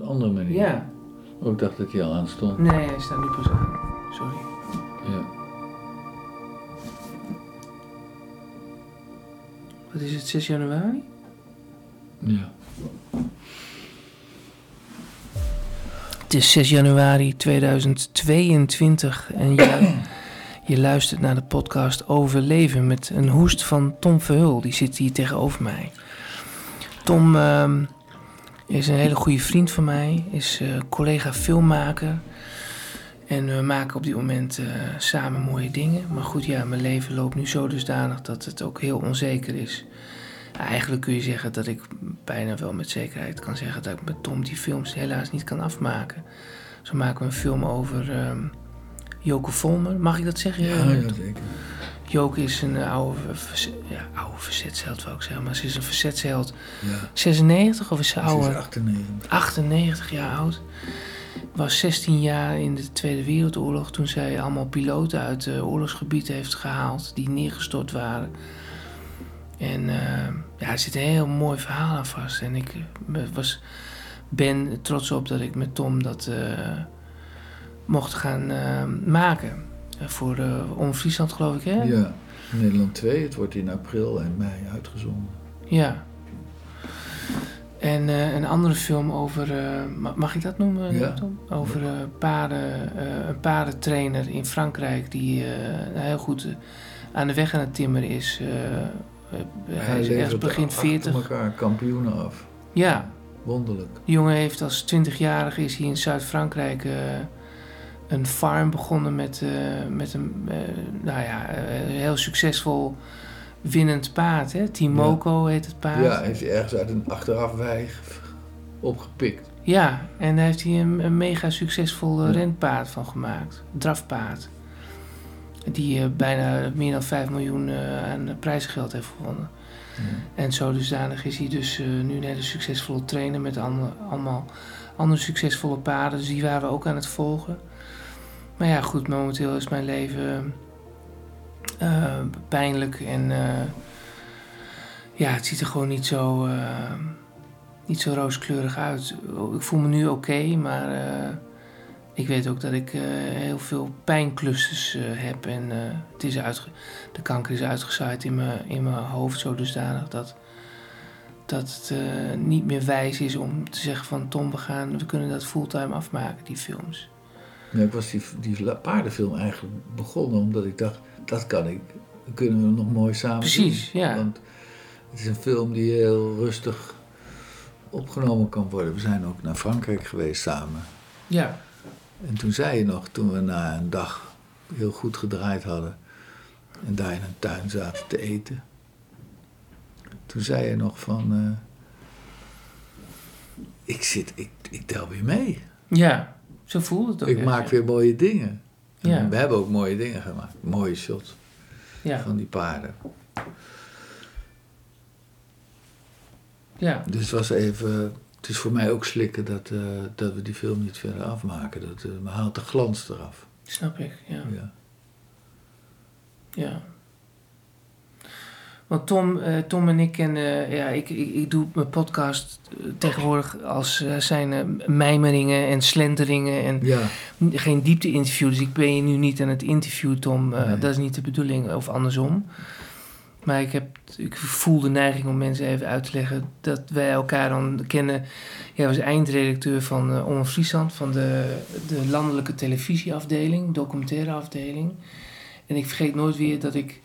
een andere manier? Ja. Oh, ik dacht dat hij al aan stond. Nee, hij staat nu pas aan. Sorry. Ja. Wat is het, 6 januari? ja. Het is 6 januari 2022 en je, je luistert naar de podcast Overleven met een hoest van Tom Verhul. Die zit hier tegenover mij. Tom ehm, is een hele goede vriend van mij, is eh, collega filmmaker. En we maken op dit moment eh, samen mooie dingen. Maar goed, ja, mijn leven loopt nu zo dusdanig dat het ook heel onzeker is. Eigenlijk kun je zeggen dat ik bijna wel met zekerheid kan zeggen dat ik met Tom die films helaas niet kan afmaken. Zo maken we een film over ehm Joke Volmer. Mag ik dat zeggen? Ja, ja, zeker. Joke is een eh, oude, ja, oude verzetsheld, wou ik zeggen. Maar ze is een verzetsheld. Ja. 96 of is ze Ze is ouder? 98. 98 jaar oud. Was 16 jaar in de Tweede Wereldoorlog toen zij allemaal piloten uit uh, oorlogsgebieden heeft gehaald die neergestort waren. En eh, ja, er zit een heel mooi verhaal aan vast. En ik eh, was, ben trots op dat ik met Tom dat mocht gaan maken. Eh, voor uh, Om Friesland, geloof ik, hè? Ja. Nederland 2, het wordt in april en mei uitgezonden. Ja. En eh, een andere film over, eh, ma- mag ik dat noemen, Ja. Tom? Over eh, paarden, eh, een paardentrainer in Frankrijk die eh, heel goed eh, aan de weg aan het timmeren is. eh, eh, hij is ergens levert begin achter 40. elkaar kampioenen af. Ja, Wonderlijk. de jongen heeft als 20-jarige is hij in Zuid-Frankrijk eh, een farm begonnen met, eh, met een, eh, nou ja, eh, een heel succesvol winnend paard. Hè? Timoko heet het paard. Ja, heeft hij ergens uit een achterafweg opgepikt. Ja, en daar heeft hij een, een mega succesvol Ja. renpaard van gemaakt. Drafpaard. Die bijna meer dan 5 miljoen aan prijzengeld heeft gewonnen. Ja. En zo dusdanig is hij dus nu een hele succesvolle trainer met allemaal andere succesvolle paarden. Dus die waren we ook aan het volgen. Maar ja, goed, momenteel is mijn leven eh, pijnlijk en eh, ja, het ziet er gewoon niet zo, eh, niet zo rooskleurig uit. Ik voel me nu oké, maar ik weet ook dat ik heel veel pijnclusters heb en het is de kanker is uitgezaaid in mijn, in mijn hoofd zo dusdanig dat, dat het niet meer wijs is om te zeggen van Tom, we, gaan, we kunnen dat fulltime afmaken, die films. Ja, ik was die, paardenfilm eigenlijk begonnen omdat ik dacht, dat kan ik. Dat kunnen we nog mooi samen Precies, doen. ja. Want het is een film die heel rustig opgenomen kan worden. We zijn ook naar Frankrijk geweest samen. Ja, En toen zei je nog, toen we na een dag heel goed gedraaid hadden en daar in een tuin zaten te eten. Toen zei je nog van, eh, ik zit, ik, ik tel weer mee. ja, zo voelde het ook. ik echt, maak ja. weer mooie dingen. Ja. We hebben ook mooie dingen gemaakt. Mooie shots Ja, van die paarden. ja, Dus het was even, het is voor mij ook slikken dat, eh, dat we die film niet verder afmaken. Dat eh, me haalt de glans eraf. snap ik, ja. Ja. Ja. Want Tom, eh, Tom en ik kennen, ja, ik, ik, ik doe mijn podcast eh, tegenwoordig als eh, zijn eh, mijmeringen en slenteringen en ja, geen diepte-interview. Dus ik ben je nu niet aan het interview, Tom. Eh, Nee. Dat is niet de bedoeling, of andersom. Maar ik, heb, ik voel de neiging om mensen even uit te leggen dat wij elkaar dan kennen. Jij was eindredacteur van uh, Omroep Friesland, van de, de landelijke televisieafdeling, documentaire afdeling. En ik vergeet nooit weer dat ik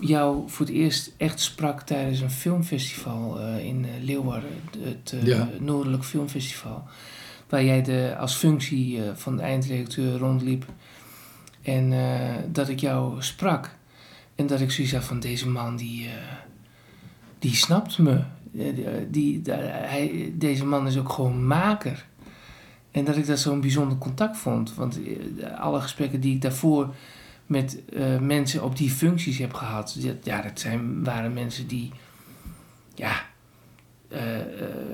jou voor het eerst echt sprak tijdens een filmfestival eh, in eh, Leeuwarden, het eh, Ja. Noordelijk Filmfestival. Waar jij de, als functie van de eindredacteur rondliep. En dat ik jou sprak. En dat ik zoiets had van deze man die, die snapt me. Die, die, hij, deze man is ook gewoon maker. En dat ik dat zo'n bijzonder contact vond. Want alle gesprekken die ik daarvoor met eh, mensen op die functies heb gehad. Ja, dat zijn, waren mensen die... Ja, eh, eh,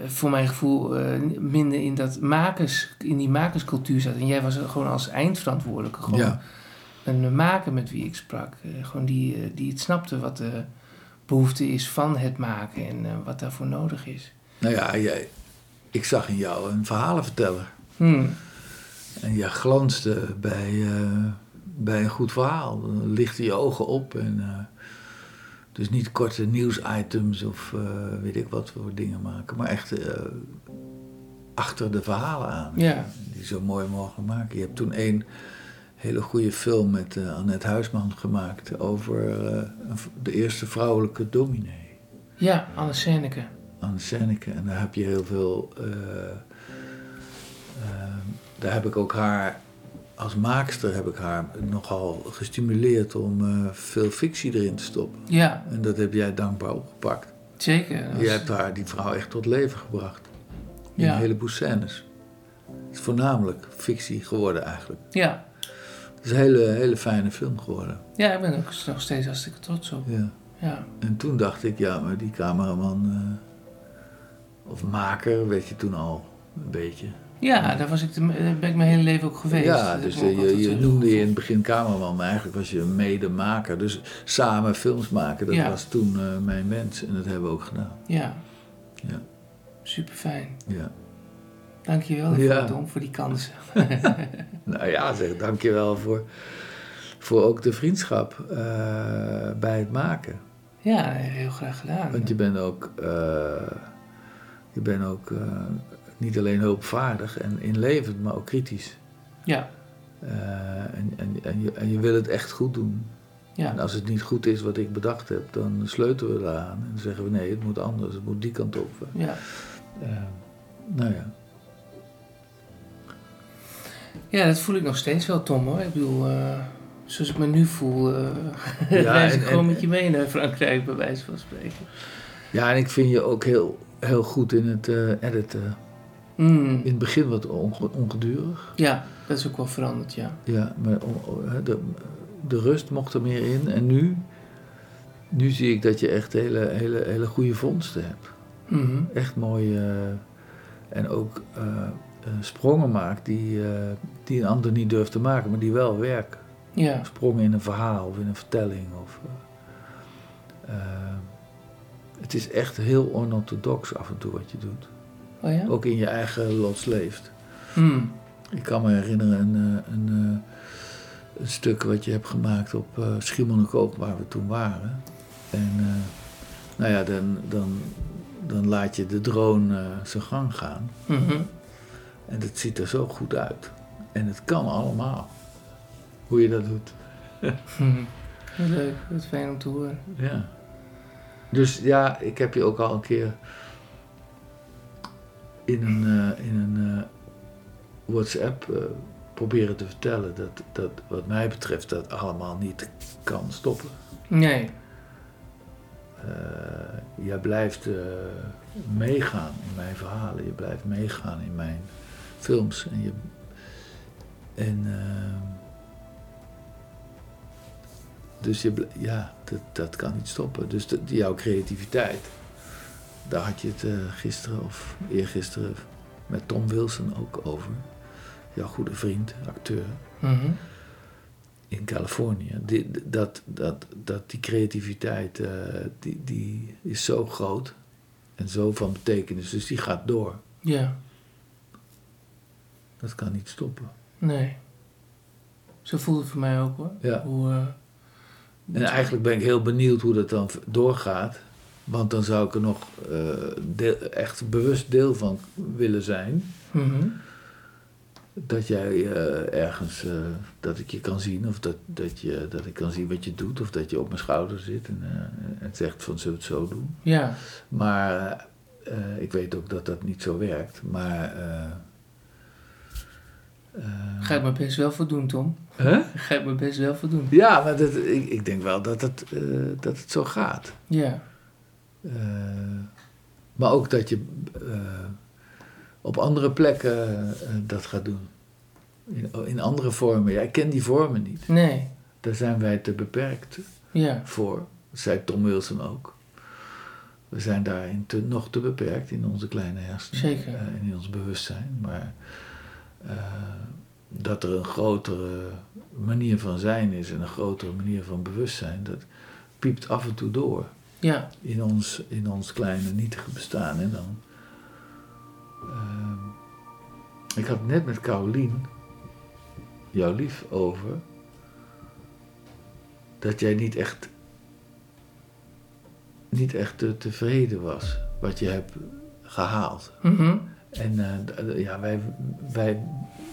voor mijn gevoel minder in, dat makers, in die makerscultuur zat. En jij was gewoon als eindverantwoordelijke gewoon ja. een maker met wie ik sprak. Gewoon die, die het snapte wat de behoefte is van het maken en wat daarvoor nodig is. Nou ja, jij, ik zag in jou een verhalenverteller. Hmm. En je glansde bij, bij een goed verhaal. Dan lichten je ogen op. En, eh, dus niet korte nieuwsitems of eh, weet ik wat voor dingen maken. Maar echt eh, achter de verhalen aan. Ja. Die zo mooi mogelijk maken. Je hebt toen één hele goede film met Annette Huisman gemaakt. Over de eerste vrouwelijke dominee. Ja, Anne Senneke. Anne Senneke. En daar heb je heel veel. daar heb ik ook haar. Als maakster heb ik haar nogal gestimuleerd om eh, veel fictie erin te stoppen. Ja, En dat heb jij dankbaar opgepakt. zeker. Je was- hebt haar, die vrouw echt tot leven gebracht. In Ja. een heleboel scènes. Het is voornamelijk fictie geworden eigenlijk. Ja. Het is een hele, hele fijne film geworden. ja, ik ben er ook nog steeds hartstikke trots op. Ja. Ja, En toen dacht ik, ja, maar die cameraman eh, of maker werd je toen al een beetje. Ja daar, was ik de, daar ben ik mijn hele leven ook geweest. Ja, dus eh, je, je noemde je in het begin cameraman, maar eigenlijk was je een medemaker. Dus samen films maken, dat Ja. was toen eh, mijn wens en dat hebben we ook gedaan. Ja, Ja, super fijn. ja. Dankjewel Ja. Tom, voor die kansen. Nou ja, zeg, dankjewel voor, voor ook de vriendschap eh, bij het maken. Ja, heel graag gedaan. Want je bent ook, eh, je bent ook eh, niet alleen hulpvaardig en inlevend, maar ook kritisch. Ja, Eh, en, en, en, je, en je wil het echt goed doen. En ja, als het niet goed is wat ik bedacht heb, dan sleutelen we eraan. En dan zeggen we nee, het moet anders, het moet die kant op. ja. Eh, nou ja, Ja, dat voel ik nog steeds wel, Tom, hoor. Ik bedoel, eh, zoals ik me nu voel, eh Ja, reis en- ik gewoon en- met je mee naar Frankrijk, bij wijze van spreken. ja, en ik vind je ook heel, heel goed in het editen. Mm. In het begin wat onge- ongedurig. Ja, dat is ook wel veranderd, ja. Ja, maar de, de rust mocht er meer in. En nu, nu zie ik dat je echt hele, hele, hele goede vondsten hebt. Mhm. Echt mooie. eh, en ook eh, eh, sprongen maakt die, die een ander niet durft te maken, maar die wel werken. Ja, Sprongen in een verhaal of in een vertelling. Of, het is echt heel onorthodox af en toe wat je doet. Oh ja? Ook in je eigen lots leeft. Mm. Ik kan me herinneren een, eh, een, eh, een stuk wat je hebt gemaakt op uh, Schiermonnikoog, waar we toen waren. En nou ja, dan, dan, dan laat je de drone eh, zijn gang gaan. Mhm. En dat ziet er zo goed uit. En het kan allemaal. Hoe je dat doet. Wat leuk, wat fijn om te horen. Ja. Dus ja, ik heb je ook al een keer in een, eh, in een eh, WhatsApp eh, proberen te vertellen dat, dat wat mij betreft dat allemaal niet kan stoppen. Nee, jij blijft meegaan in mijn verhalen, je blijft meegaan in mijn films. En, je, en dus je, ja, dat, dat kan niet stoppen. Dus de- jouw creativiteit, daar had je het eh, gisteren of eergisteren met Tom Wilson ook over. Jouw goede vriend, acteur Mhm. in Californië. Die, dat, dat, dat die creativiteit, eh, die, die is zo groot en zo van betekenis. Dus die gaat door. ja, Dat kan niet stoppen. nee. Zo voelt het voor mij ook hoor. Ja. Hoe, eh, En eigenlijk ben ik heel benieuwd hoe dat dan doorgaat. Want dan zou ik er nog eh, deel- echt bewust deel van willen zijn. mhm. Dat jij eh, ergens, eh, dat ik je kan zien. Of dat, dat, je, dat ik kan zien wat je doet. Of dat je op mijn schouder zit en, en zegt van zullen we het zo doen. Ja, Maar ik weet ook dat dat niet zo werkt. Maar. ga ik mijn best wel voor doen, Tom. Huh? Ga ik mijn best wel voor doen. Ja, maar dat, ik, ik denk wel dat eh, dat het zo gaat. Ja, Eh, maar ook dat je eh, op andere plekken eh, dat gaat doen. In, in andere vormen. Ja, ik ken die vormen niet. nee, Daar zijn wij te beperkt ja, voor. Dat zei Tom Wilson ook. We zijn daarin te, nog te beperkt in onze kleine hersenen. Zeker. en in ons bewustzijn. Maar dat er een grotere manier van zijn is en een grotere manier van bewustzijn, dat piept af en toe door ja, in ons, in ons kleine nietige bestaan. En dan, ehm, ik had net met Carolien, jouw lief, over dat jij niet echt, niet echt te- tevreden was wat je hebt gehaald. Mhm. En eh, ja, wij, wij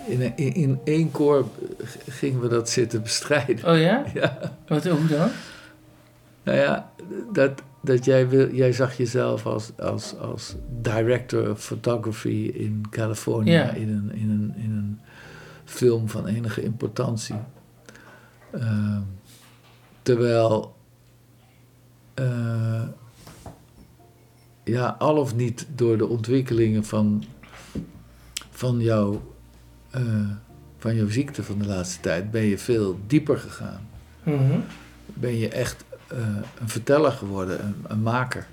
in, in, in één koor g- gingen we dat zitten bestrijden. Oh ja? Ja, Wat, hoe dan? Nou ja, dat, dat jij, wil, jij zag jezelf als, als, als director of photography in Californië in, een, in, een, in een film van enige importantie. Ehm, terwijl eh, ja, al of niet door de ontwikkelingen van, van, jouw, eh, van jouw ziekte van de laatste tijd ben je veel dieper gegaan Mhm. ben je echt een verteller geworden, een, een maker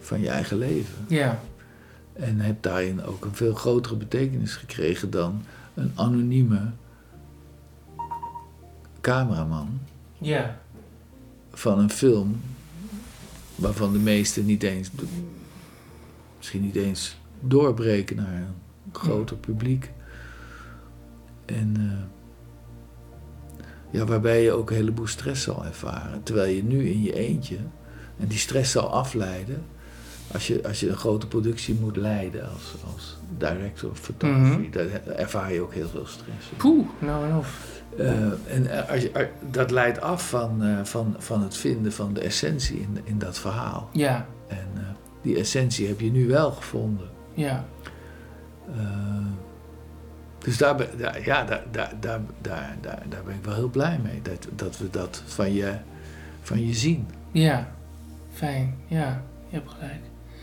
van je eigen leven. Ja. En heb daarin ook een veel grotere betekenis gekregen dan een anonieme cameraman Ja. van een film waarvan de meesten niet eens, misschien niet eens doorbreken naar een groter publiek. En eh, ja, waarbij je ook een heleboel stress zal ervaren. Terwijl je nu in je eentje, en die stress zal afleiden, als je, als je een grote productie moet leiden als, als director of photography, Mhm. daar ervaar je ook heel veel stress. Poeh, nou en of. Eh, en eh, als je, als- dat leidt af van, eh, van, van het vinden van de essentie in, in dat verhaal. Ja. En eh, die essentie heb je nu wel gevonden. Ja. Dus daar, ja, daar, daar, daar, daar, daar, daar ben ik wel heel blij mee. Dat, dat we dat van je, van je zien. Ja. Fijn. Ja. Je hebt gelijk.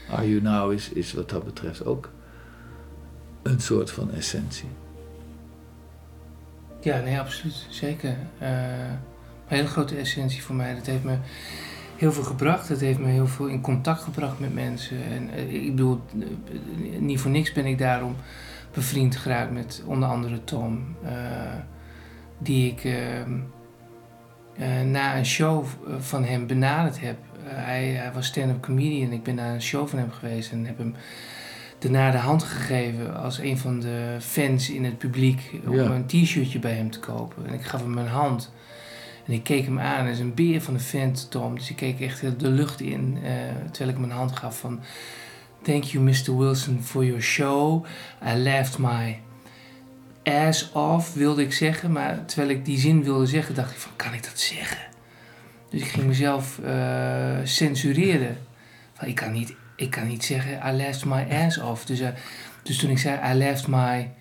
Are You Now is, is wat dat betreft ook een soort van essentie. Ja, nee, absoluut. Zeker. Eh, een hele grote essentie voor mij. Dat heeft me heel veel gebracht. Dat heeft me heel veel in contact gebracht met mensen. En eh, ik bedoel, eh, niet voor niks ben ik daarom bevriend geraakt met onder andere Tom. eh, die ik ehm, eh, na een show eh, van hem benaderd heb. Hij, hij was stand-up comedian. Ik ben naar een show van hem geweest en heb hem daarna de hand gegeven als een van de fans in het publiek om Ja. een t-shirtje bij hem te kopen. En ik gaf hem mijn hand. En ik keek hem aan. Hij is een beer van de vent, Tom. Dus ik keek echt de lucht in terwijl ik hem een hand gaf van... Thank you, Mr. Wilson, for your show. I laughed my ass off, wilde ik zeggen. Maar terwijl ik die zin wilde zeggen, dacht ik van, kan ik dat zeggen? Dus ik ging mezelf eh, censureren. Van, ik, kan niet, ik kan niet zeggen, I laughed my ass off. Dus, eh, dus toen ik zei, I laughed my...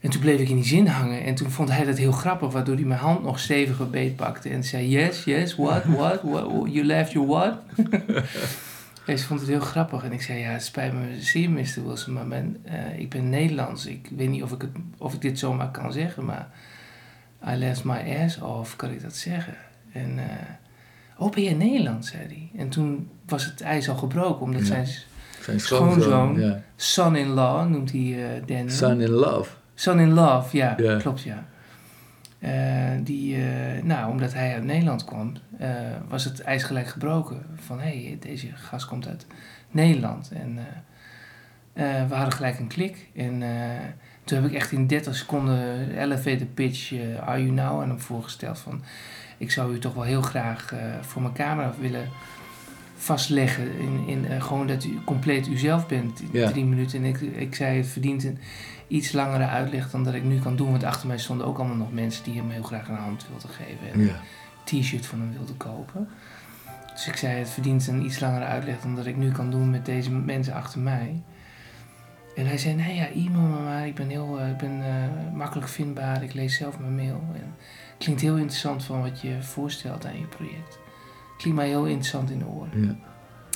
En toen bleef ik in die zin hangen. En toen vond hij dat heel grappig, waardoor hij mijn hand nog steviger beetpakte. En zei, yes, yes, what, what, what, you laughed your what? Hij vond het heel grappig. En ik zei, ja, het spijt me zeer, Mr. Wilson, maar mijn, eh, ik ben Nederlands. Ik weet niet of ik, het, of ik dit zomaar kan zeggen, maar... I left my ass off, kan ik dat zeggen? En, eh, oh, ben jij Nederlands, zei hij. En toen was het ijs al gebroken, omdat Ja. zijn Zijn Schoonzoon. Ja. son-in-law, noemt hij eh Daniel. Son in Love. Son in Love, ja, Ja. klopt ja. Eh, die, eh, nou, omdat hij uit Nederland kwam, eh, was het ijs gelijk gebroken. Van hé, hey, deze gast komt uit Nederland. En we hadden gelijk een klik. En toen heb ik echt in 30 seconden elevator pitch Are You Now aan hem voorgesteld. Van ik zou u toch wel heel graag voor mijn camera willen vastleggen. In, in, gewoon dat u compleet uzelf bent. Ja. Drie minuten. En ik, ik zei het verdient een iets langere uitleg dan dat ik nu kan doen. Want achter mij stonden ook allemaal nog mensen die hem heel graag een hand wilden geven. En Ja. een t-shirt van hem wilden kopen. Dus ik zei, het verdient een iets langere uitleg dan dat ik nu kan doen met deze mensen achter mij. En hij zei, nee ja, e-mail me maar. Ik ben, heel, eh, ik ben eh, makkelijk vindbaar. Ik lees zelf mijn mail. En het klinkt heel interessant van wat je voorstelt aan je project. Klinkt mij heel interessant in de oren. Ja.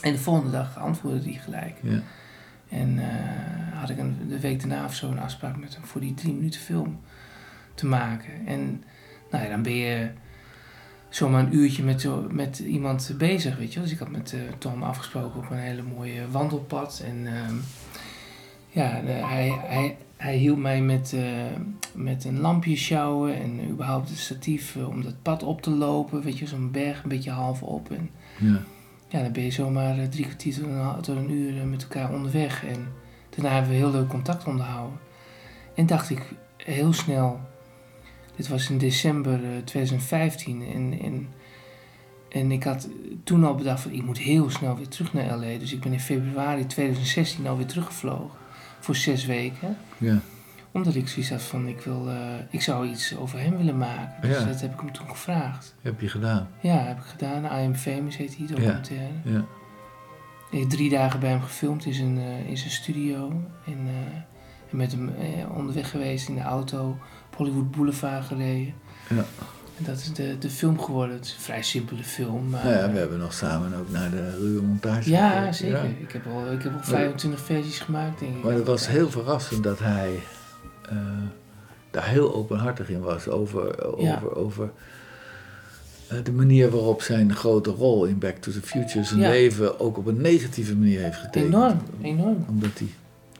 En de volgende dag antwoordde hij gelijk. Ja. En eh, had ik een, de week daarna of zo een afspraak met hem voor die drie minuten film te maken. En nou ja, dan ben je zomaar een uurtje met, met iemand bezig, weet je. Dus ik had met eh, Tom afgesproken op een hele mooie wandelpad. En ehm, ja, hij, hij, hij hielp mij met, eh, met een lampje sjouwen en überhaupt een statief om dat pad op te lopen. Weet je, zo'n berg een beetje half op. En Ja. Ja, dan ben je zomaar eh, drie kwartier tot een, uur eh, met elkaar onderweg. En Daarna hebben we heel leuk contact onderhouden. En dacht ik heel snel, dit was in december eh, 2015 en, en, en ik had toen al bedacht van ik moet heel snel weer terug naar LA. Dus ik ben in februari 2016 alweer teruggevlogen voor zes weken. Ja. Omdat ik zoiets had van ik, wil, eh, ik zou iets over hem willen maken. Dus Ja. dat heb ik hem toen gevraagd. Heb je gedaan. Ja, heb ik gedaan. I Am Famous heet die documentaire. Ja. Ik heb drie dagen bij hem gefilmd in zijn, eh, in zijn studio. En, eh, en met hem onderweg geweest in de auto. Op Hollywood Boulevard gereden. Ja. En dat is de, de film geworden. Het is een vrij simpele film. Maar, Nou ja, we hebben nog samen ook naar de ruwe montage Ja, zeker. Ja. Ik heb al, ik heb al 25 versies gemaakt, denk ik. Maar het was heel verrassend dat hij eh, daar heel openhartig in was over, over, Ja. over eh, de manier waarop zijn grote rol in Back to the Future zijn Ja. leven ook op een negatieve manier heeft getekend. Enorm, enorm. Omdat hij,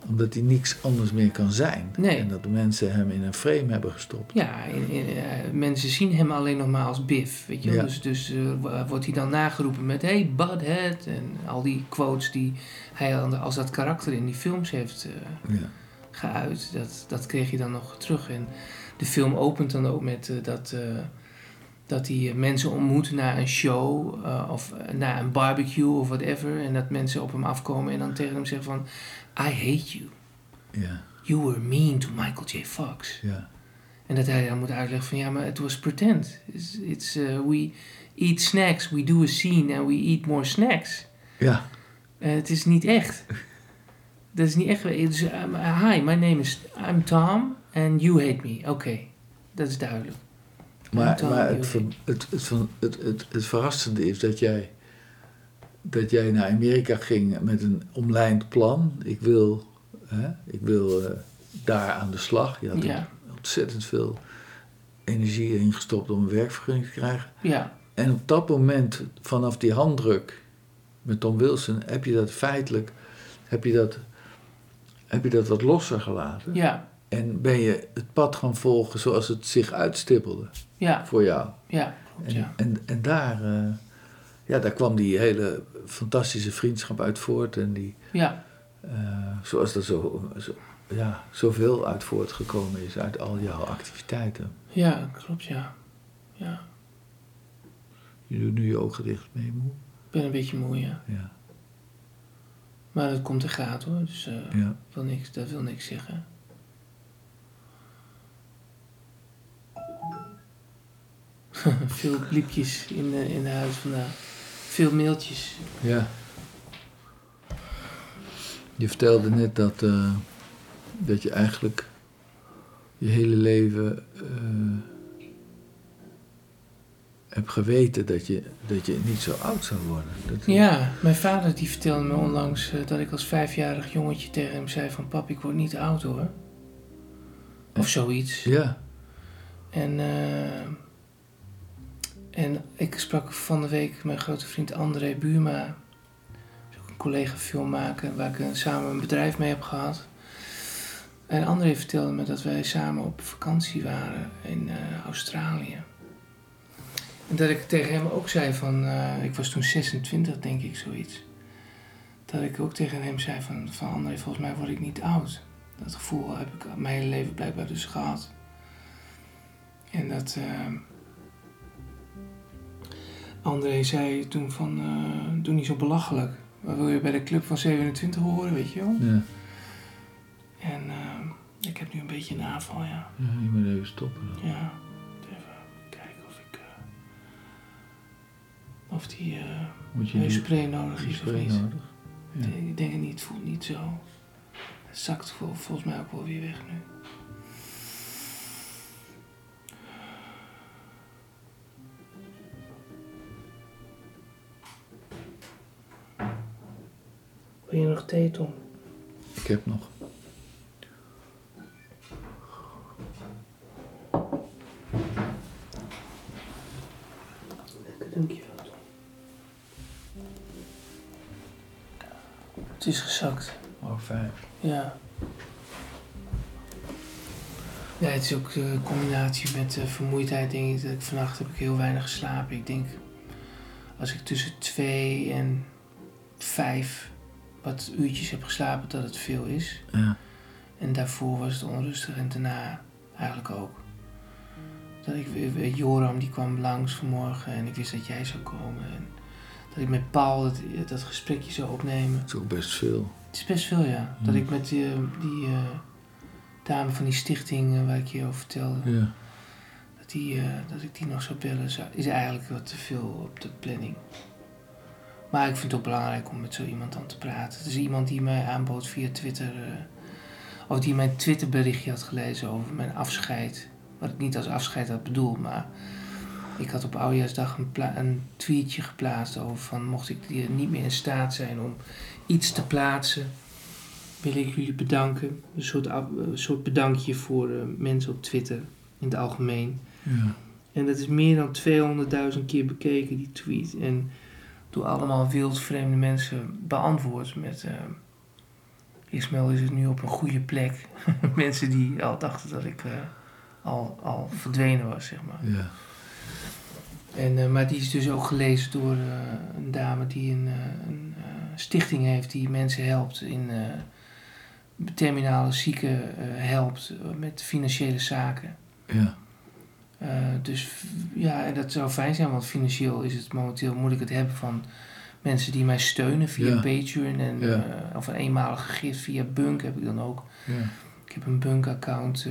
omdat hij niks anders meer kan zijn. Nee. En dat de mensen hem in een frame hebben gestopt. Ja, in- in- eh, mensen zien hem alleen nog maar als Biff, weet je. Ja. Dus, dus eh, wo- wordt hij dan nageroepen met hey, Budhead en al die quotes die hij als dat karakter in die films heeft eh, Ja. Geuit. Dat, dat kreeg je dan nog terug. En de film opent dan ook met eh, dat, eh, dat hij eh, mensen ontmoet na een show of na een barbecue of whatever. En dat mensen op hem afkomen en dan tegen hem zeggen van I hate you. Ja, You were mean to Michael J. Fox. En dat hij dan moet uitleggen van ja, maar het was pretend. It's, it's, we eat snacks, we do a scene and we eat more snacks. ja, het is niet echt. Dat is niet echt. Dus, um, hi, my name is I'm Tom and you hate me. Oké, dat is duidelijk. Maar, Tom, maar het, ver- het, het, het, het, het verrassende is dat jij, dat jij naar Amerika ging met een omlijnd plan. Ik wil, hè, ik wil eh, daar aan de slag. Je had Ja, ontzettend veel energie in gestopt om een werkvergunning te krijgen. ja, En op dat moment, vanaf die handdruk met Tom Wilson, heb je dat feitelijk heb je dat, heb je dat wat losser gelaten. ja, En ben je het pad gaan volgen zoals het zich uitstippelde ja, voor jou. ja, klopt, En, ja. en, en daar, eh, ja, daar kwam die hele fantastische vriendschap uit voort. En die, Ja, eh, zoals er zo, zo, ja, zoveel uit voortgekomen is uit al jouw activiteiten. ja, klopt, ja. Ja, Je doet nu je ogen dicht mee, moe. ik ben een beetje moe, ja. Ja, Maar dat komt en gaat hoor, dus ja. wil niks, dat wil niks zeggen. Veel bliepjes in de, in de huis vandaag. Veel mailtjes. ja. Je vertelde net dat, eh, dat je eigenlijk je hele leven eh, hebt geweten dat je, dat je niet zo oud zou worden. Dat, Ja, mijn vader die vertelde me onlangs eh, dat ik als vijfjarig jongetje tegen hem zei van... Pap, ik word niet oud hoor. Of zoiets. Ja, En, eh, en ik sprak van de week mijn grote vriend André Buurma. is ook een collega filmmaker waar ik eh, samen een bedrijf mee heb gehad. En André vertelde me dat wij samen op vakantie waren in Australië. En dat ik tegen hem ook zei van, eh, ik was toen 26 denk ik zoiets. Dat ik ook tegen hem zei van, van André, volgens mij word ik niet oud. Dat gevoel heb ik mijn hele leven blijkbaar dus gehad. En dat. eh, André zei toen van. eh, doe niet zo belachelijk. Wat wil je bij de club van 27 horen, weet je wel? ja. En ik heb nu een beetje een aanval, ja. ja je moet even stoppen. Ja. Of die uh, Moet je nu spray nodig die is of spray niet. nodig? Ja. Nee, Ik denk het niet, het voelt niet zo. Het zakt vol- volgens mij ook wel weer weg nu. Wil je nog thee, Tom? Ik heb nog. Ja. Ja, het is ook een combinatie met eh, vermoeidheid, denk ik. Dat ik vannacht heb ik heel weinig geslapen. Ik denk, als ik tussen twee en vijf wat uurtjes heb geslapen, dat het veel is. Ja. En daarvoor was het onrustig en daarna eigenlijk ook. Dat ik, weet, Joram die kwam langs vanmorgen en ik wist dat jij zou komen. En dat ik met Paul dat, dat gesprekje zou opnemen. Het is ook best veel. Het is best veel, ja. Dat Hmm. ik met die, die eh, dame van die stichting eh, waar ik je over vertelde, Ja. dat, die, eh, dat ik die nog zou bellen, zou- is eigenlijk wat te veel op de planning. Maar ik vind het ook belangrijk om met zo iemand dan te praten. Het is iemand die mij aanbood via Twitter, eh, of die mijn Twitterberichtje had gelezen over mijn afscheid. Wat ik niet als afscheid had bedoeld, maar ik had op Oudejaarsdag een, een tweetje geplaatst over van mocht ik niet meer in staat zijn om iets te plaatsen, wil ik jullie bedanken. Een soort, een soort bedankje voor eh, mensen op Twitter in het algemeen. Ja. En dat is meer dan 200.000 keer bekeken, die tweet. En door allemaal wildvreemde mensen beantwoord met... eh Ismail is het nu op een goede plek. mensen die al dachten dat ik eh, al, al verdwenen was, zeg maar. Ja. En, maar die is dus ook gelezen door een dame die een, een stichting heeft die mensen helpt in eh, terminale zieken eh, helpt eh, met financiële zaken. Ja. Dus ja, en dat zou fijn zijn, want financieel is het momenteel moet ik het hebben van mensen die mij steunen via Ja. Patreon en, Ja. of een eenmalige gift via Bunk heb ik dan ook. Ja. Ik heb een Bunk-account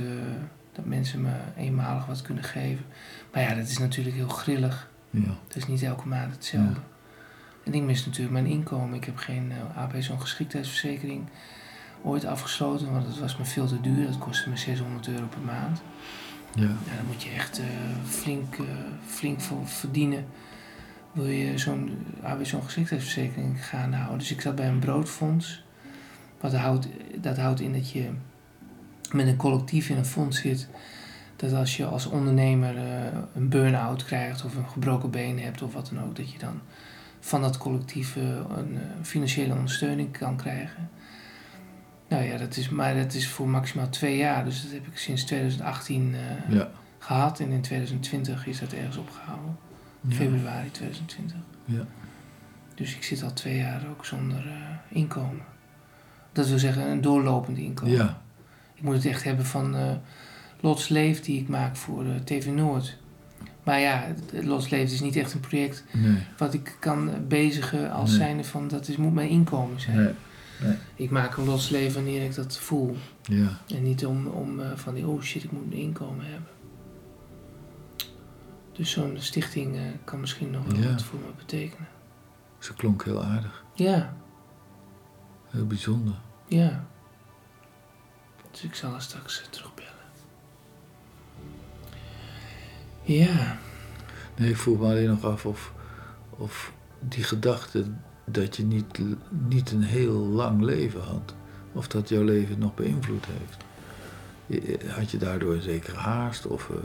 dat mensen me eenmalig wat kunnen geven. Maar ja, dat is natuurlijk heel grillig. Ja. Het is niet elke maand hetzelfde. En ik mis natuurlijk mijn inkomen. Ik heb geen uh, arbeidsongeschiktheidsverzekering ooit afgesloten, want dat was me veel te duur. Dat kostte me 600 euro per maand. Ja. Ja, dan moet je echt eh, flink, eh, flink voor verdienen. Wil je zo'n arbeidsongeschiktheidsverzekering gaan houden. Dus ik zat bij een broodfonds. Wat houdt, dat houdt in dat je met een collectief in een fonds zit. Dat als je als ondernemer eh, een burn-out krijgt of een gebroken been hebt of wat dan ook, dat je dan van dat collectief een eh, financiële ondersteuning kan krijgen. Nou ja, dat is, maar dat is voor maximaal twee jaar. Dus dat heb ik sinds 2018 eh, Ja. gehad. En in 2020 is dat ergens opgehouden. Ja. Februari 2020. Ja. Dus ik zit al twee jaar ook zonder eh, inkomen. Dat wil zeggen een doorlopend inkomen. Ja. Ik moet het echt hebben van Lots Leef die ik maak voor TV Noord. Maar ja, het- Lots Leef is niet echt een project Nee. wat ik kan bezigen als Nee. zijnde van dat is, moet mijn inkomen zijn. Nee. Ik maak een Lots Leef wanneer ik dat voel. Ja. En niet om, om eh, van die, oh shit, ik moet een inkomen hebben. Dus zo'n stichting eh, kan misschien nog wel Ja. wat voor me betekenen. Ze klonk heel aardig. Ja, Heel bijzonder. ja. Dus ik zal haar straks eh, terugbellen. Ja, Nee, ik vroeg me alleen nog af of, of die gedachte dat je niet, niet een heel lang leven had, of dat jouw leven nog beïnvloed heeft. Je- Had je daardoor zeker haast? Of, eh,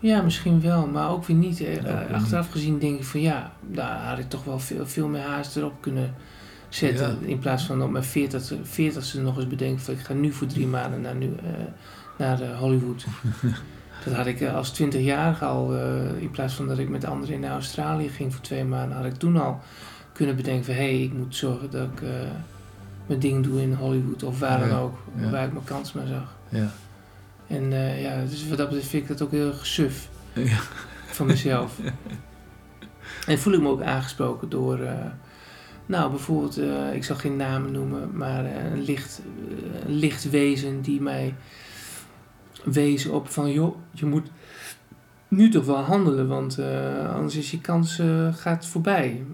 ja, misschien wel, maar ook weer niet. Eh, achteraf gezien denk ik van ja, daar had ik toch wel veel, veel meer haast erop kunnen zetten. In plaats van op mijn 40, 40ste nog eens bedenken van ik ga nu voor drie maanden naar, nu, eh, naar eh, Hollywood. Dat had ik eh, als 20-jarige al, eh, in plaats van dat ik met anderen naar Australië ging voor twee maanden, had ik toen al kunnen bedenken van hé, hey, ik moet zorgen dat ik eh, mijn ding doe in Hollywood of waar dan Ja, ook, ja. waar ik mijn kans maar zag. ja. En ja, dus wat dat betreft vind ik dat ook heel erg suf Ja. van mezelf. en voel ik me ook aangesproken door, nou bijvoorbeeld, ik zal geen namen noemen, maar een, licht, een licht wezen die mij wezen op van, joh, je moet nu toch wel handelen, want eh, anders is je kans eh, gaat voorbij.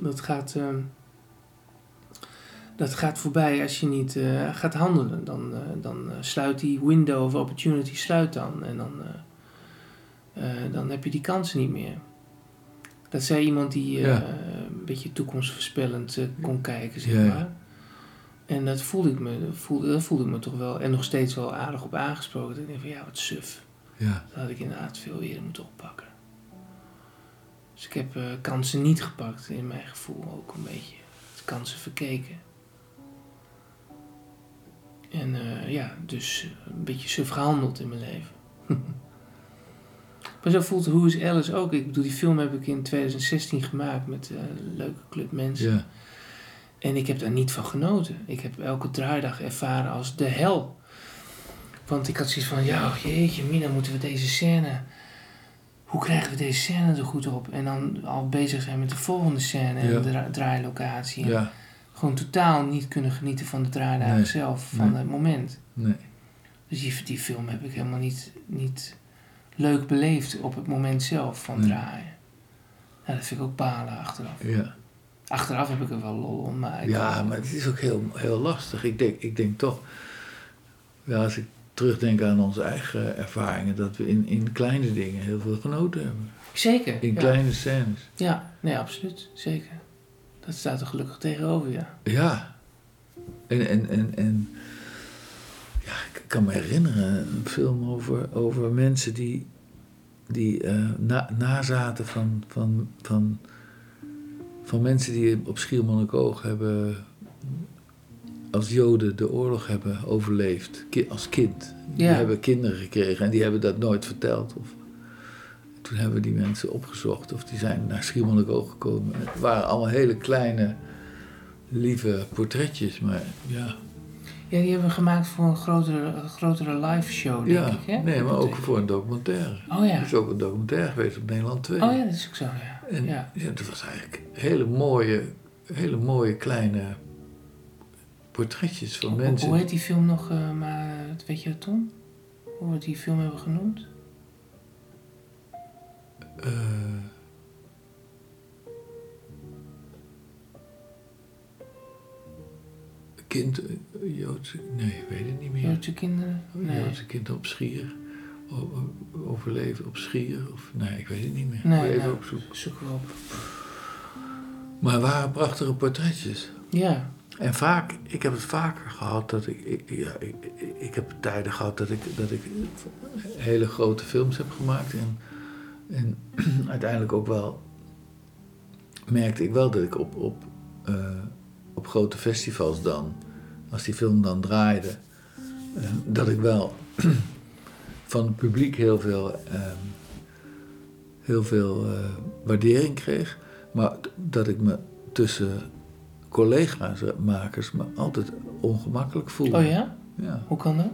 Dat gaat, eh, dat gaat voorbij als je niet gaat handelen. Dan, dan sluit die window of opportunity sluit dan. En dan, dan heb je die kansen niet meer. Dat zei iemand die Ja. een beetje toekomstvoorspellend eh, kon kijken, zeg ja. En dat voelde, ik me, voelde, dat voelde ik me toch wel, en nog steeds wel aardig op aangesproken. Dat ik denk van, ja, wat suf. Ja. Dat had ik inderdaad veel eerder moeten oppakken. Dus ik heb eh, kansen niet gepakt, in mijn gevoel ook een beetje. Kansen verkeken. En eh, ja, dus een beetje suf gehandeld in mijn leven. maar zo voelt Who is Alice ook. Ik bedoel, die film heb ik in 2016 gemaakt met eh, een leuke club mensen. Ja. En ik heb daar niet van genoten. Ik heb elke draaidag ervaren als de hel. Want ik had zoiets van, ja, jeetje, Mina, moeten we deze scène... Hoe krijgen we deze scène er goed op? En dan al bezig zijn met de volgende scène en Ja. de dra- draailocatie. Ja, Gewoon totaal niet kunnen genieten van de draaidagen Nee. zelf, van Nee. het moment. nee. Dus die, die film heb ik helemaal niet, niet leuk beleefd op het moment zelf van draaien. Dat vind ik ook balen achteraf. Ja. Achteraf heb ik er wel lol om, maar... Ja, kan- maar het is ook heel, heel lastig. Ik denk, ik denk toch, ja, als ik terugdenk aan onze eigen ervaringen, dat we in, in kleine dingen heel veel genoten hebben. Zeker. In ja. kleine scènes. Ja, nee, absoluut. Zeker. Dat staat er gelukkig tegenover, ja. Ja. En, en, en, en ja, ik kan me herinneren, een film over, over mensen die, die eh, na, nazaten van, van, van, van mensen die op Schiermonnikoog hebben als Joden de oorlog hebben overleefd, als kind. Die Ja. hebben kinderen gekregen en die hebben dat nooit verteld. Of, toen hebben we die mensen opgezocht of die zijn naar Schiermonnikoog gekomen. Het waren allemaal hele kleine, lieve portretjes, maar ja. Ja, die hebben we gemaakt voor een grotere, een grotere live show, denk ja ik, hè? nee, maar ook voor een documentaire. Oh ja. Er is ook een documentaire geweest op Nederland 2. Oh ja, dat is ook zo, ja. En ja. ja. dat was eigenlijk hele mooie, hele mooie kleine portretjes van Hoe- mensen. Hoe heet die film nog, eh, maar weet je dat, Tom? Hoe we die film hebben genoemd? Eh, kind, eh, Joodse, nee, ik weet het niet meer. Joodse kinderen? Nee. Joodse kind op Schier. Overleven op Schier. Of, nee, ik weet het niet meer. Nee, even nou, opzoeken. zoeken we op. Maar het waren prachtige portretjes. Ja, En vaak, ik heb het vaker gehad dat ik, ik, ja, ik, ik, ik heb tijden gehad dat ik, dat ik hele grote films heb gemaakt. En, en uiteindelijk ook wel merkte ik wel dat ik op, op, eh, op grote festivals dan, als die film dan draaide, eh, dat ik wel van het publiek heel veel, ehm, heel veel eh, waardering kreeg. Maar dat ik me tussen collega's, makers, me altijd ongemakkelijk voelde. oh ja? Ja, Hoe kan dat?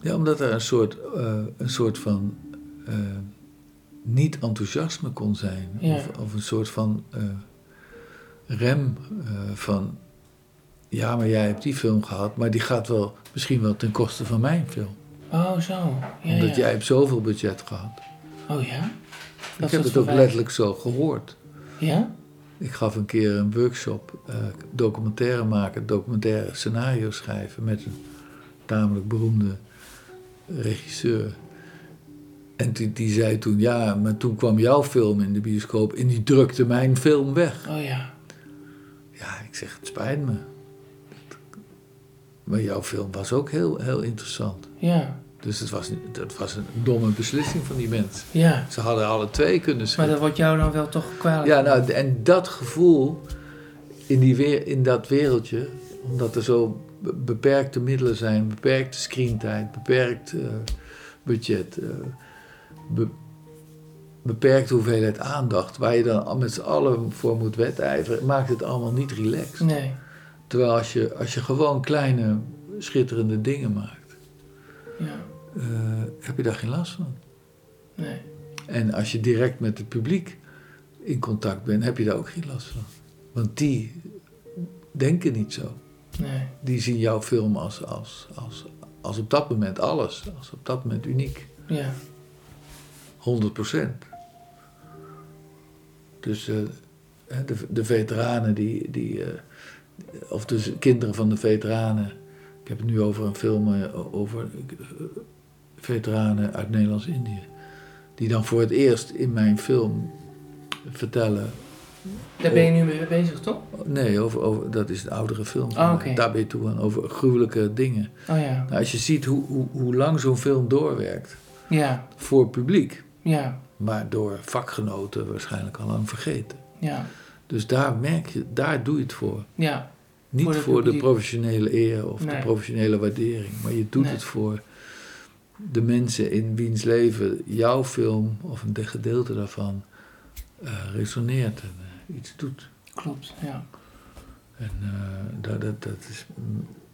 ja omdat er een soort, eh, een soort van eh, niet-enthousiasme kon zijn. Ja. Of, of een soort van eh, rem eh, van... Ja, maar jij hebt die film gehad, maar die gaat wel, misschien wel ten koste van mijn film. Oh, zo. Ja, omdat ja. jij hebt zoveel budget gehad. Oh ja? ik heb dat het ook wij- letterlijk zo gehoord. Ja? Ik gaf een keer een workshop eh, documentaire maken, documentaire scenario schrijven met een tamelijk beroemde regisseur. En die, die zei toen, ja, maar toen kwam jouw film in de bioscoop en die drukte mijn film weg. Oh ja. Ja, ik zeg, het spijt me. Maar jouw film was ook heel, heel interessant. Ja. Dus het was, dat was een domme beslissing van die mensen. Ja. Ze hadden alle twee kunnen Maar schrijven. dat wordt jou dan wel toch kwalijk? Ja, nou, en dat gevoel in, die weer, in dat wereldje, omdat er zo be- beperkte middelen zijn, beperkte screentijd, beperkt eh, budget, be- beperkte hoeveelheid aandacht, waar je dan met z'n allen voor moet wedijveren, maakt het allemaal niet relaxed. Nee. Terwijl als je, als je gewoon kleine, schitterende dingen maakt, Ja. eh, heb je daar geen last van. Nee. En als je direct met het publiek in contact bent, heb je daar ook geen last van. Want die denken niet zo. Nee. Die zien jouw film als, als, als, als op dat moment alles. Als op dat moment uniek. Ja. 100 Dus de, de veteranen die... die eh, of dus kinderen van de veteranen. Ik heb het nu over een film eh, over eh, veteranen uit Nederlands-Indië. Die dan voor het eerst in mijn film vertellen Daar ben je nu mee bezig, toch? Nee, over, over, dat is een oudere film. Oh, oké. Daar ben je toe aan, over gruwelijke dingen. Oh ja. Nou, als je ziet hoe, hoe, hoe lang zo'n film doorwerkt Ja. voor publiek, Ja. Maar door vakgenoten waarschijnlijk al lang vergeten. Ja. Dus daar merk je, daar doe je het voor. Ja. Niet Voor de, professionele eer of de professionele waardering, maar je doet Nee. het voor de mensen in wiens leven jouw film of een gedeelte daarvan eh, resoneert en eh, iets doet. Klopt. Ja. En eh, dat, dat, dat is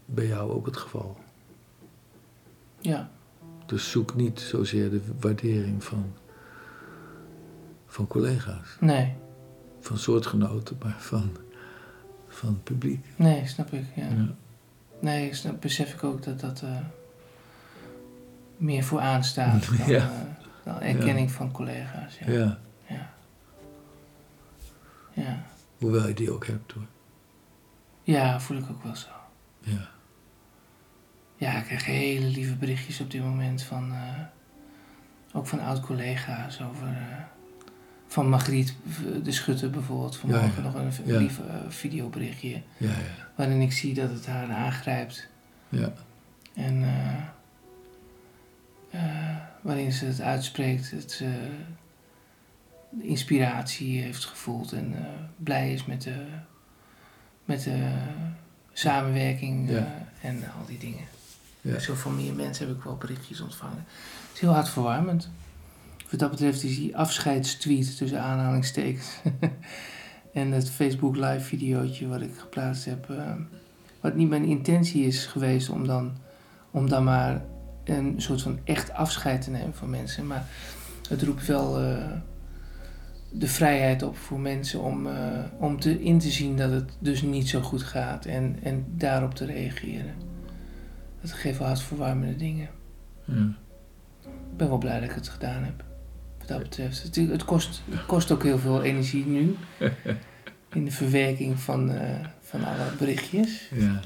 bij jou ook het geval. Ja, Dus zoek niet zozeer de waardering van, van collega's, nee, van soortgenoten, maar van, van het publiek. nee, snap ik. Ja. Ja. Nee, snap, besef ik ook dat dat eh, meer vooraan staat dan, Ja. eh, dan erkenning van collega's. Ja. Ja. Ja. ja. hoewel je die ook hebt hoor. Ja, voel ik ook wel zo. Ja. Ja, ik krijg hele lieve berichtjes op dit moment van, eh, ook van oud-collega's over, van Margriet de Schutter bijvoorbeeld, vanmorgen Ja, ja. nog een Ja. lief eh, videoberichtje, Ja, ja. waarin ik zie dat het haar aangrijpt Ja. en eh, eh, waarin ze het uitspreekt, dat ze de inspiratie heeft gevoeld en eh, blij is met de, met de samenwerking eh, en al die dingen. Ja. Zo van meer mensen heb ik wel berichtjes ontvangen. Het is heel hartverwarmend. Wat dat betreft is die afscheidstweet tussen aanhalingstekens en het Facebook live videootje wat ik geplaatst heb. eh, wat niet mijn intentie is geweest om dan, om dan maar een soort van echt afscheid te nemen van mensen. Maar het roept wel eh, de vrijheid op voor mensen om, eh, om te, in te zien dat het dus niet zo goed gaat en, en daarop te reageren. Dat geeft wel hartverwarmende dingen. Ja. Ik ben wel blij dat ik het gedaan heb. Dat betreft. Het, het, kost, het kost ook heel veel energie nu. In de verwerking van, eh, van alle berichtjes. ja.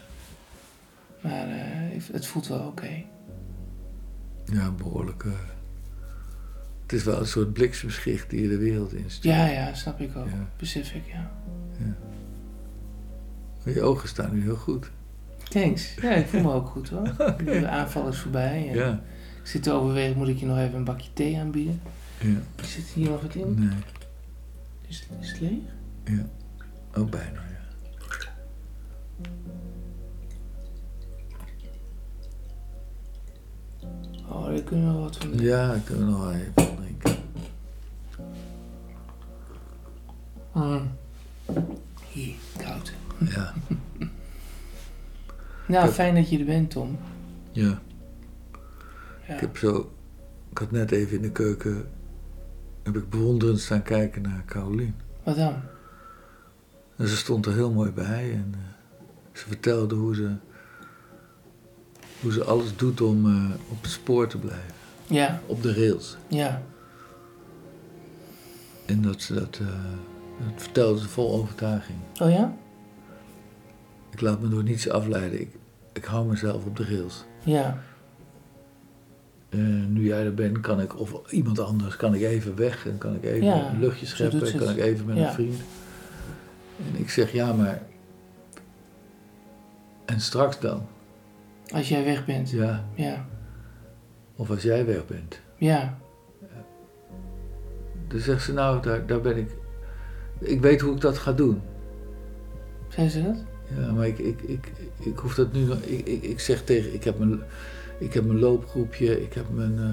Maar eh, het voelt wel oké. Ja, behoorlijk. eh, het is wel een soort bliksemschicht die je de wereld instuurt. Ja, ja, snap ik ook. Ja. Besef ik, ja. Je ogen staan nu heel goed. Thanks. Ja, ik voel me ook goed hoor. De aanval is voorbij. En Ja. Ik zit te overwegen, moet ik je nog even een bakje thee aanbieden? Ja. Zit hier nog wat in? Nee. Is, is het leeg? Ja. Oh, bijna, ja. Oh, daar kunnen we wel wat van doen. Ja, ik kan er nog wel even van drinken. Mm. Hier, koud. Ja. Nou, heb- fijn dat je er bent, Tom. Ja. Ja. Ik heb zo... Ik had net even in de keuken... Heb ik bewonderend staan kijken naar Carolien. Wat dan? En ze stond er heel mooi bij. En eh, ze vertelde hoe ze... Hoe ze alles doet om eh, op het spoor te blijven. Ja, Op de rails. ja, En dat ze dat... eh, dat vertelde ze vol overtuiging. Oh ja? Ik laat me door niets afleiden. Ik, ik hou mezelf op de rails. Ja, Eh, nu jij er bent, kan ik, of iemand anders, kan ik even weg en kan ik even Ja, een luchtje scheppen, kan ik even met Ja. een vriend. En ik zeg ja, maar. En straks dan? als jij weg bent. Ja, Ja, of als jij weg bent. ja, Dan zegt ze nou, daar, daar ben ik. Ik weet hoe ik dat ga doen. zei ze dat? Ja, maar ik, ik, ik, ik hoef dat nu nog. Ik, ik, ik zeg tegen. Ik heb mijn, ik heb mijn loopgroepje, ik heb mijn eh,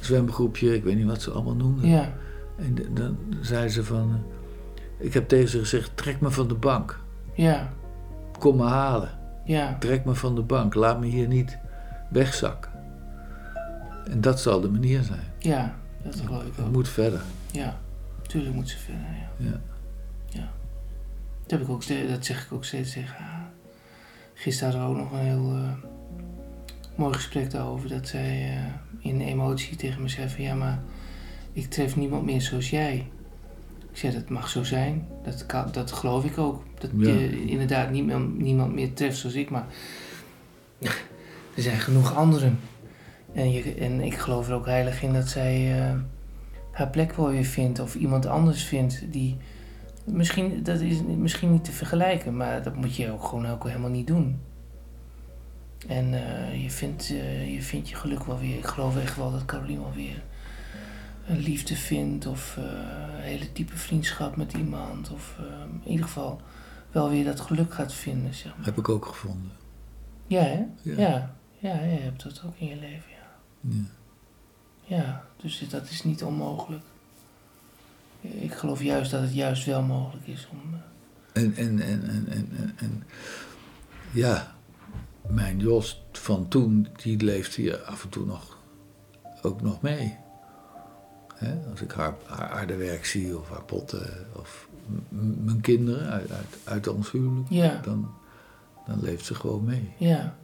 zwemgroepje, ik weet niet wat ze allemaal noemen. Ja, En dan zei ze van... eh, Ik heb tegen ze gezegd, trek me van de bank. ja, Kom me halen. ja, Trek me van de bank. Laat me hier niet wegzakken. En dat zal de manier zijn. ja, dat geloof ik Het ook. moet verder. Ja, tuurlijk moet ze verder, ja. Ja. Dat, heb ik ook steeds, dat zeg ik ook steeds tegen haar. Gisteren hadden we ook nog een heel eh, mooi gesprek daarover. Dat zij eh, in emotie tegen me zei van... Ja, maar ik tref niemand meer zoals jij. Ik zei, dat mag zo zijn. Dat, kan, dat geloof ik ook. Dat Ja. je inderdaad niemand, niemand meer treft zoals ik. Maar er zijn genoeg anderen. En, je, en ik geloof er ook heilig in dat zij eh, haar plek wel weer vindt. Of iemand anders vindt die... Misschien, dat is misschien niet te vergelijken, maar dat moet je ook gewoon ook helemaal niet doen. En eh, je, vindt, eh, je vindt je geluk wel weer. Ik geloof echt wel dat Caroline wel weer een liefde vindt. Of eh, een hele diepe vriendschap met iemand. Of in ieder geval wel weer dat geluk gaat vinden, zeg maar. Heb ik ook gevonden. Ja, hè? Ja. Ja. Ja, je hebt dat ook in je leven, ja. Ja. Ja, dus dat is niet onmogelijk. Ik geloof juist dat het juist wel mogelijk is om... en, en, en, en, en, en ja, mijn Jos van toen, die leeft hier af en toe nog, ook nog mee. Als ik haar, haar aardewerk zie of haar potten of mijn kinderen uit, uit, uit ons huwelijk, Ja, dan, dan leeft ze gewoon mee. ja,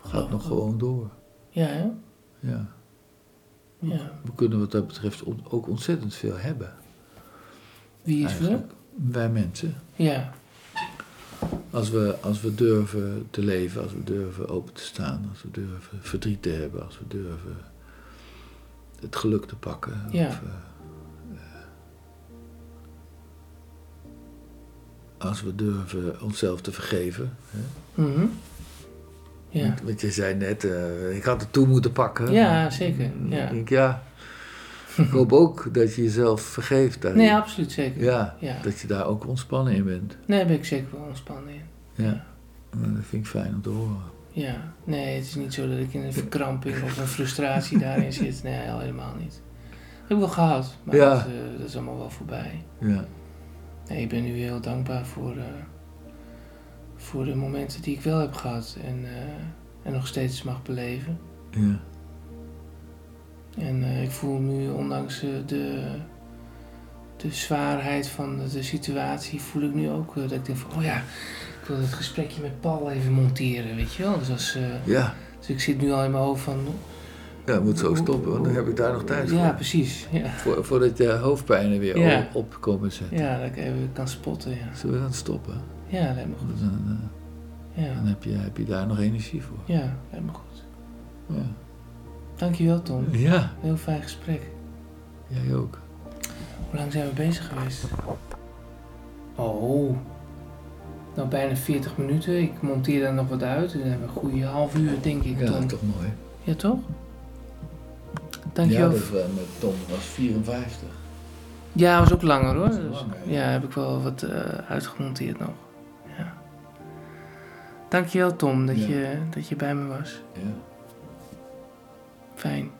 Gaat nog gewoon door. ja, hè? Ja. Ja. We kunnen wat dat betreft ook ontzettend veel hebben. Wie is we? Eigenlijk. Wij mensen. Ja, Als we, als we durven te leven, als we durven open te staan, als we durven verdriet te hebben, als we durven het geluk te pakken. Ja. Of, eh, eh, als we durven onszelf te vergeven. Hè? mhm. Ja, Want, want je zei net, eh, ik had het toe moeten pakken. ja zeker. Ja. Ik denk, ja, ik hoop ook dat je jezelf vergeeft. daarin. Nee, absoluut zeker. ja, Ja. dat je daar ook ontspannen in bent. Nee, daar ben ik zeker wel ontspannen in. Ja. En dat vind ik fijn om te horen. Ja, nee, het is niet zo dat ik in een verkramping of een frustratie daarin zit. Nee, al helemaal niet. heb ik wel gehad, maar Ja. dat, eh, dat is allemaal wel voorbij. Ja, Nee, ik ben nu heel dankbaar voor, eh, voor de momenten die ik wel heb gehad en, eh, en nog steeds mag beleven. ja, En eh, ik voel nu, ondanks eh, de, de zwaarheid van de, de situatie, voel ik nu ook dat ik denk van, oh ja, ik wil het gesprekje met Paul even monteren, weet je wel. Dus, als, eh, ja. dus ik zit nu al in mijn hoofd van... Ja, het moet zo stoppen, want dan heb ik daar nog tijd voor. Ja, precies. Ja, voor voordat je hoofdpijnen weer Ja. op, op komen zetten. ja dat ik even kan spotten, ja. Zullen we dan stoppen? Ja, lijkt me goed. Dan, Ja, dan heb, je, heb je daar nog energie voor. ja lijkt me goed. Ja, Dankjewel, Tom. ja Heel fijn gesprek. jij ook. Hoe lang zijn we bezig geweest? Oh. Nou, bijna 40 minuten. Ik monteer daar nog wat uit. Dus dan hebben we een goede half uur, denk ik, Ja, dat Tom. toch mooi. Ja, toch? Ja, Dankjewel. dat was, met Tom was 54. Ja, was ook langer hoor. Dus, lang, ja, heb ik wel wat eh, uitgemonteerd nog. Ja. Dankjewel Tom dat, Ja. je, dat je bij me was. Ja. Fijn.